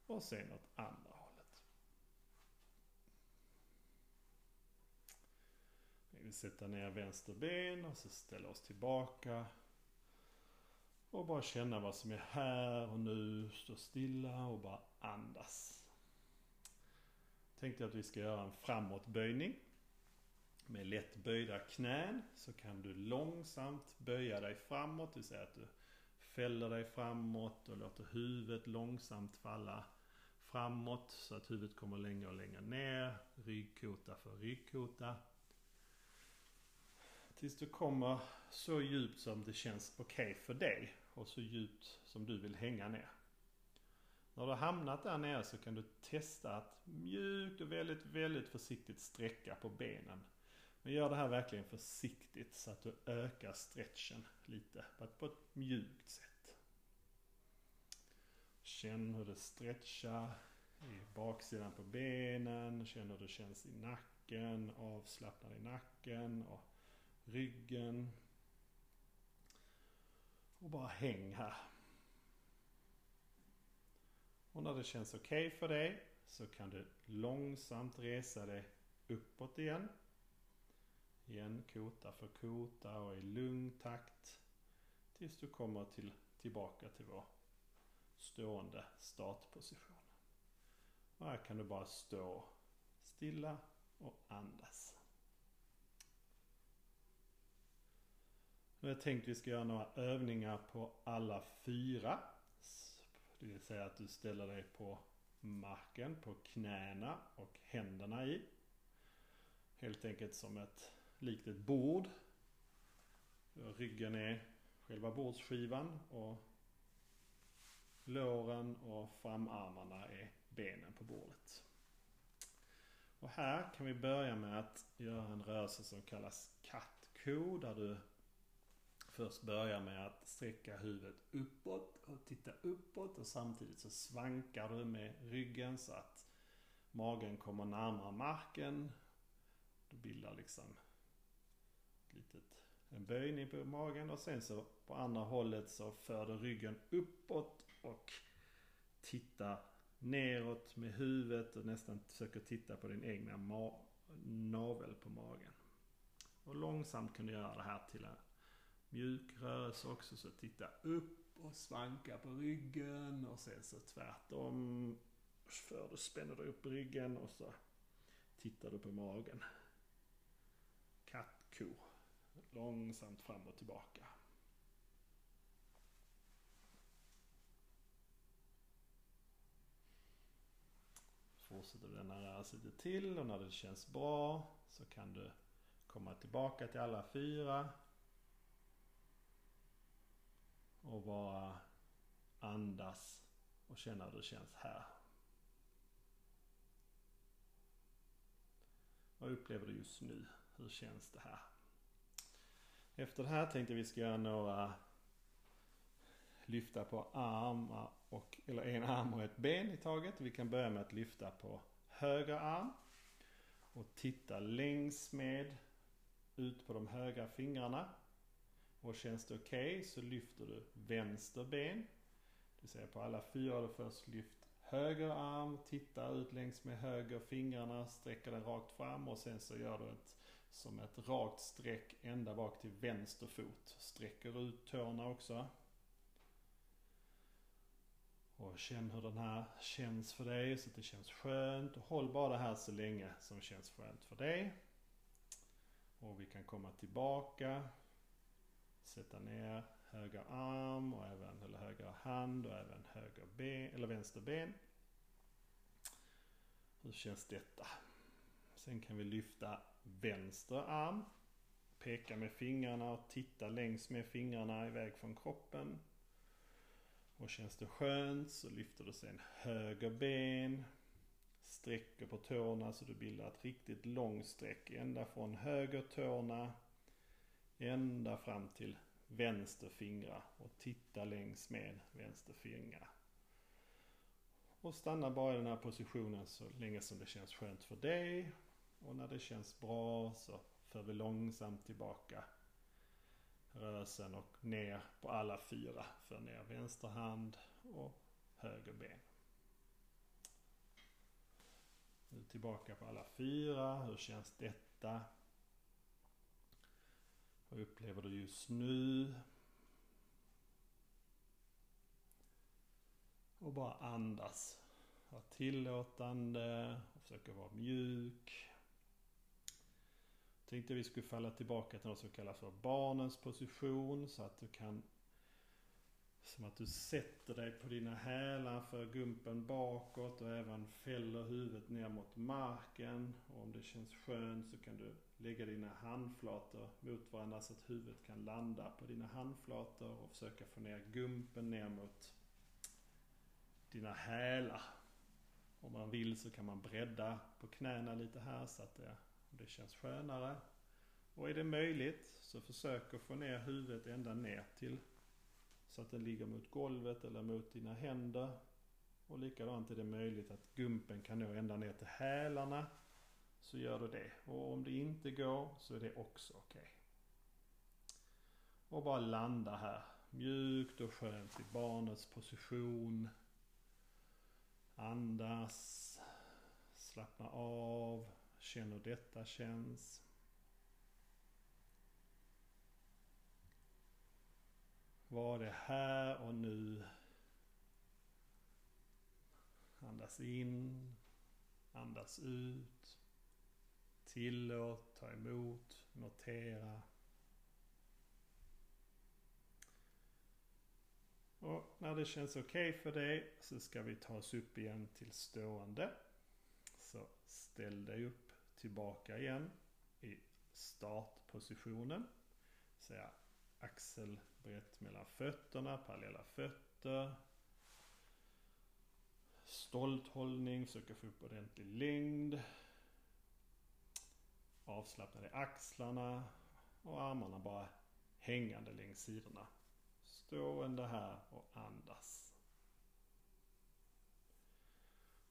och sen åt andra hållet. Vi vill sätta ner vänster ben och så ställa oss tillbaka. Och bara känna vad som är här och nu. Stå stilla och bara andas tänkte jag att vi ska göra en framåtböjning. Med lätt böjda knän så kan du långsamt böja dig framåt. Det vill säga att du fäller dig framåt och låter huvudet långsamt falla framåt så att huvudet kommer längre och längre ner. Ryggkota för ryggkota. Tills du kommer så djupt som det känns okej okay för dig och så djupt som du vill hänga ner. När du har hamnat där nere så kan du testa att mjukt och väldigt, väldigt försiktigt sträcka på benen. Men gör det här verkligen försiktigt så att du ökar stretchen lite på ett mjukt sätt. Känn hur det stretchar i baksidan på benen. Känn hur det känns i nacken, avslappnad i nacken och ryggen. Och bara häng här. Och när det känns okej okay för dig så kan du långsamt resa dig uppåt igen. Igen kota för kota och i lugn takt. Tills du kommer till, tillbaka till vår stående startposition. Och här kan du bara stå stilla och andas. Nu har jag tänkt att vi ska göra några övningar på alla fyra. Det vill säga att du ställer dig på marken, på knäna och händerna i. Helt enkelt som ett, likt ett bord. Ryggen är själva bordsskivan och låren och framarmarna är benen på bordet. Och här kan vi börja med att göra en rörelse som kallas Kattko. där du först börjar med att sträcka huvudet uppåt och titta uppåt och samtidigt så svankar du med ryggen så att magen kommer närmare marken. Du bildar liksom litet, en böjning på magen och sen så på andra hållet så för du ryggen uppåt och titta neråt med huvudet och nästan försöker titta på din egna navel på magen. Och långsamt kan du göra det här till en mjuk rörelse också. Så titta upp och svanka på ryggen och sen så tvärtom. För du spänner du upp ryggen och så tittar du på magen. Kattko. Långsamt fram och tillbaka. Fortsätter du denna rörelse lite till och när det känns bra så kan du komma tillbaka till alla fyra. Och bara andas och känna hur det känns här. Vad upplever du just nu? Hur känns det här? Efter det här tänkte vi ska göra några lyfta på armar och, eller en arm och ett ben i taget. Vi kan börja med att lyfta på höger arm och titta längs med ut på de högra fingrarna. Och känns det okej okay, så lyfter du vänster ben. Det vill säga på alla fyra har du först lyft höger arm, titta ut längs med höger fingrarna, sträcker den rakt fram och sen så gör du ett som ett rakt streck ända bak till vänster fot. Sträcker ut tårna också. Och känn hur den här känns för dig så att det känns skönt. Och håll bara det här så länge som känns skönt för dig. Och vi kan komma tillbaka. Sätta ner höger arm och även, eller höger hand och även höger ben, eller vänster ben. Hur känns detta? Sen kan vi lyfta vänster arm. Peka med fingrarna och titta längs med fingrarna iväg från kroppen. Och känns det skönt så lyfter du sen höger ben. Sträcker på tårna så du bildar ett riktigt långt streck ända från höger tårna ända fram till vänster fingrar och titta längs med vänster fingrar. Och stanna bara i den här positionen så länge som det känns skönt för dig. Och när det känns bra så för vi långsamt tillbaka rörelsen och ner på alla fyra. För ner vänster hand och höger ben. Nu tillbaka på alla fyra. Hur känns detta? Vad upplever du just nu? Och bara andas. Var tillåtande och försöka vara mjuk tänkte vi skulle falla tillbaka till något som kallas för barnens position så att du kan som att du sätter dig på dina hälar för gumpen bakåt och även fäller huvudet ner mot marken. Och om det känns skönt så kan du lägga dina handflator mot varandra så att huvudet kan landa på dina handflator och försöka få ner gumpen ner mot dina hälar. Om man vill så kan man bredda på knäna lite här så att det det känns skönare. Och är det möjligt så försök att få ner huvudet ända ner till så att den ligger mot golvet eller mot dina händer. Och likadant är det möjligt att gumpen kan nå ända ner till hälarna. Så gör du det. Och om det inte går så är det också okej. Okay. Och bara landa här. Mjukt och skönt i barnets position. Andas. Slappna av. Känn hur detta känns. Var det här och nu. Andas in. Andas ut. Tillåt, ta emot, notera. Och när det känns okej okay för dig så ska vi ta oss upp igen till stående. Så ställ dig upp tillbaka igen i startpositionen. Säga axelbrett mellan fötterna, parallella fötter. Stolt hållning, försöka få upp ordentlig längd. Avslappnade axlarna och armarna bara hängande längs sidorna. Stående här och andas.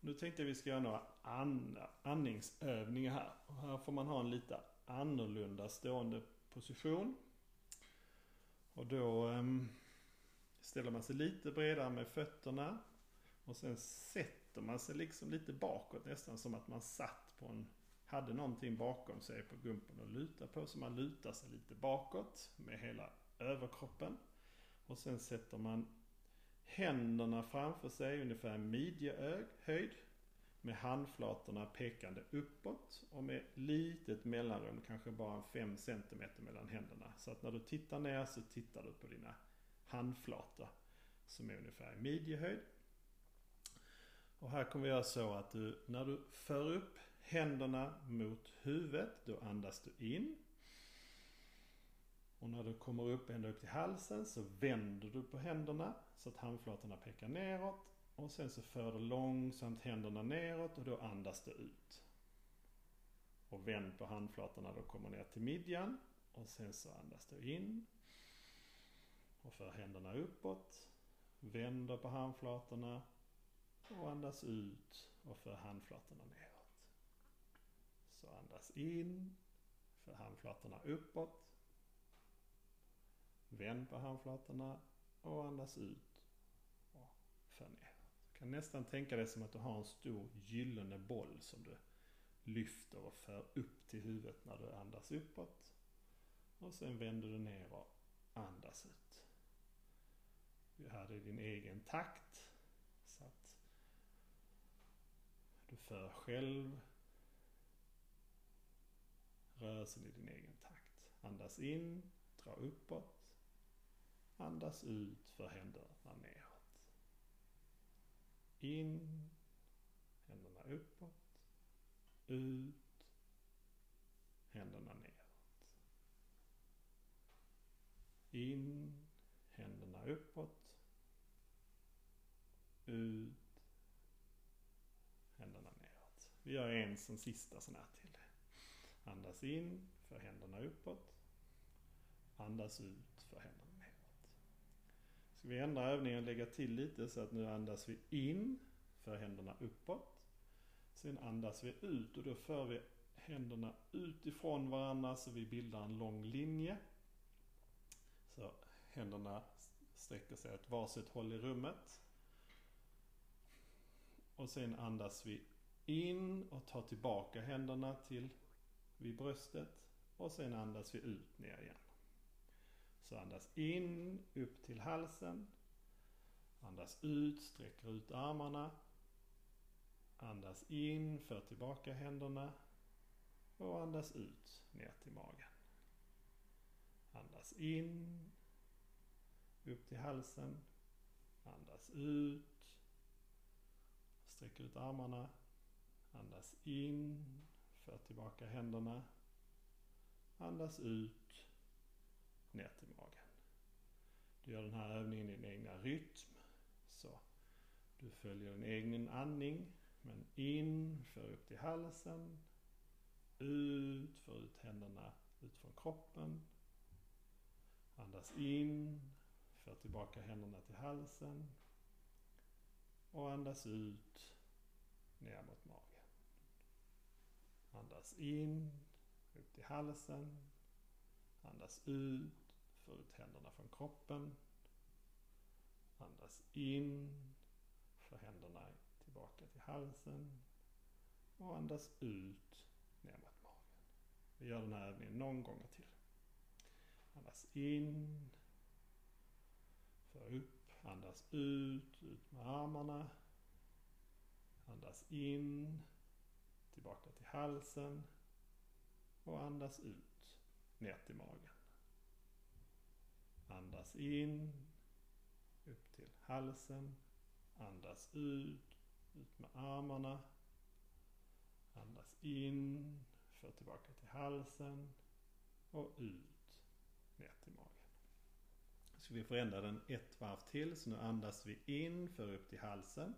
Nu tänkte jag vi ska göra några andningsövningar här. Och här får man ha en lite annorlunda stående position. Och då um, ställer man sig lite bredare med fötterna. Och sen sätter man sig liksom lite bakåt nästan som att man satt på en hade någonting bakom sig på gumpen att luta på. Så man lutar sig lite bakåt med hela överkroppen. Och sen sätter man händerna framför sig ungefär midjehöjd. Med handflatorna pekande uppåt och med litet mellanrum, kanske bara 5 cm mellan händerna. Så att när du tittar ner så tittar du på dina handflator som är ungefär i midjehöjd. Och här kommer vi göra så att du, när du för upp händerna mot huvudet, då andas du in. Och när du kommer upp ända upp till halsen så vänder du på händerna så att handflatorna pekar neråt. Och sen så för du långsamt händerna neråt och då andas du ut. Och vänd på handflatorna då kommer ner till midjan. Och sen så andas du in. Och för händerna uppåt. Vänder på handflatorna. Och andas ut och för handflatorna neråt. Så andas in. För handflatorna uppåt. Vänd på handflatorna och andas ut och för ner. Du kan nästan tänka dig som att du har en stor gyllene boll som du lyfter och för upp till huvudet när du andas uppåt. Och sen vänder du ner och andas ut. Du här i din egen takt. Så att du för själv rörelsen i din egen takt. Andas in, dra uppåt. Andas ut för händerna neråt. In. Händerna uppåt. Ut. Händerna neråt. In. Händerna uppåt. Ut. Händerna neråt. Vi gör en som sista sån här till. Andas in för händerna uppåt. Andas ut för händerna Ska vi ändra övningen och lägga till lite så att nu andas vi in, för händerna uppåt. Sen andas vi ut och då för vi händerna utifrån varandra så vi bildar en lång linje. Så händerna sträcker sig åt varsitt håll i rummet. Och sen andas vi in och tar tillbaka händerna till vid bröstet. Och sen andas vi ut ner igen. Så andas in, upp till halsen. Andas ut, sträcker ut armarna. Andas in, för tillbaka händerna. Och andas ut, ner till magen. Andas in, upp till halsen. Andas ut. Sträcker ut armarna. Andas in, för tillbaka händerna. Andas ut ner till magen. Du gör den här övningen i din egna rytm. Så du följer din egen andning. Men in, för upp till halsen. Ut, för ut händerna ut från kroppen. Andas in, för tillbaka händerna till halsen. Och andas ut, ner mot magen. Andas in, upp till halsen. Andas ut, för ut händerna från kroppen. Andas in, för händerna tillbaka till halsen. Och andas ut, ner mot magen. Vi gör den här övningen någon gång till. Andas in, för upp, andas ut, ut med armarna. Andas in, tillbaka till halsen. Och andas ut, ner till magen. Andas in. upp till halsen. Andas ut, ut med armarna. Andas in, för tillbaka till halsen och ut ner till magen. Så vi förändra den ett varv till. Så nu andas vi in, för upp till halsen.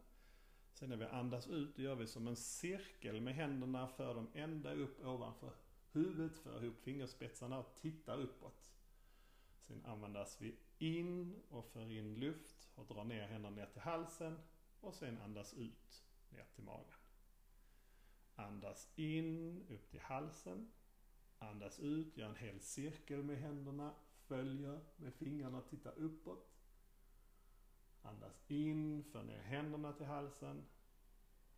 Sen när vi andas ut, gör vi som en cirkel med händerna, för dem ända upp ovanför huvudet, för ihop fingerspetsarna och tittar uppåt. Sen andas vi in och för in luft och drar ner händerna ner till halsen och sen andas ut ner till magen. Andas in upp till halsen. Andas ut, gör en hel cirkel med händerna, följer med fingrarna, tittar uppåt. Andas in, för ner händerna till halsen.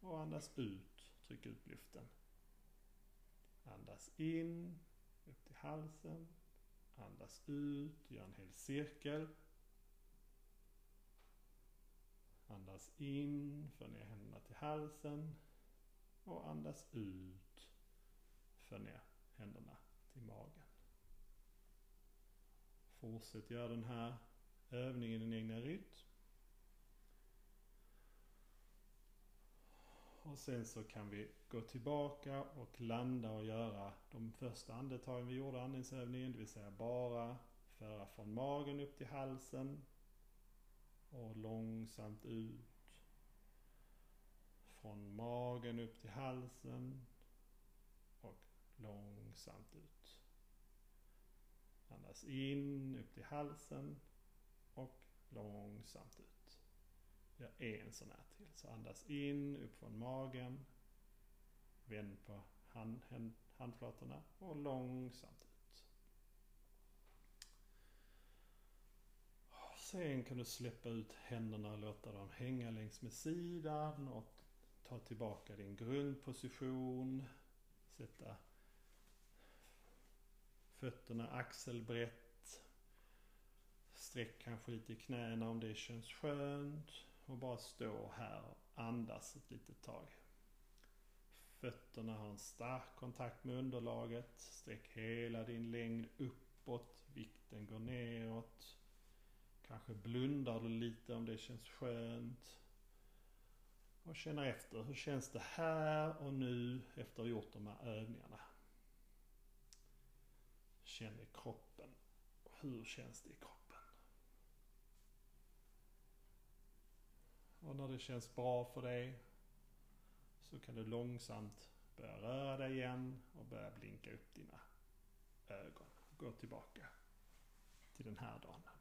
Och andas ut, tryck ut luften. Andas in, upp till halsen. Andas ut, gör en hel cirkel. Andas in, för ner händerna till halsen. Och andas ut, för ner händerna till magen. Fortsätt göra den här övningen i din egna rytm. Och sen så kan vi gå tillbaka och landa och göra de första andetagen vi gjorde andningsövningen. Det vill säga bara föra från magen upp till halsen. Och långsamt ut. Från magen upp till halsen. Och långsamt ut. Andas in upp till halsen. Och långsamt ut. Gör en sån här till. Så andas in upp från magen. Vänd på hand, hand, handflatorna och långsamt ut. Sen kan du släppa ut händerna och låta dem hänga längs med sidan och ta tillbaka din grundposition. Sätta fötterna axelbrett. Sträck kanske lite i knäna om det känns skönt och bara stå här och andas ett litet tag. Fötterna har en stark kontakt med underlaget. Sträck hela din längd uppåt. Vikten går neråt. Kanske blundar du lite om det känns skönt. Och känner efter. Hur känns det här och nu efter att ha gjort de här övningarna? Känn i kroppen. Hur känns det i kroppen? Och när det känns bra för dig så kan du långsamt börja röra dig igen och börja blinka upp dina ögon. Gå tillbaka till den här dagen.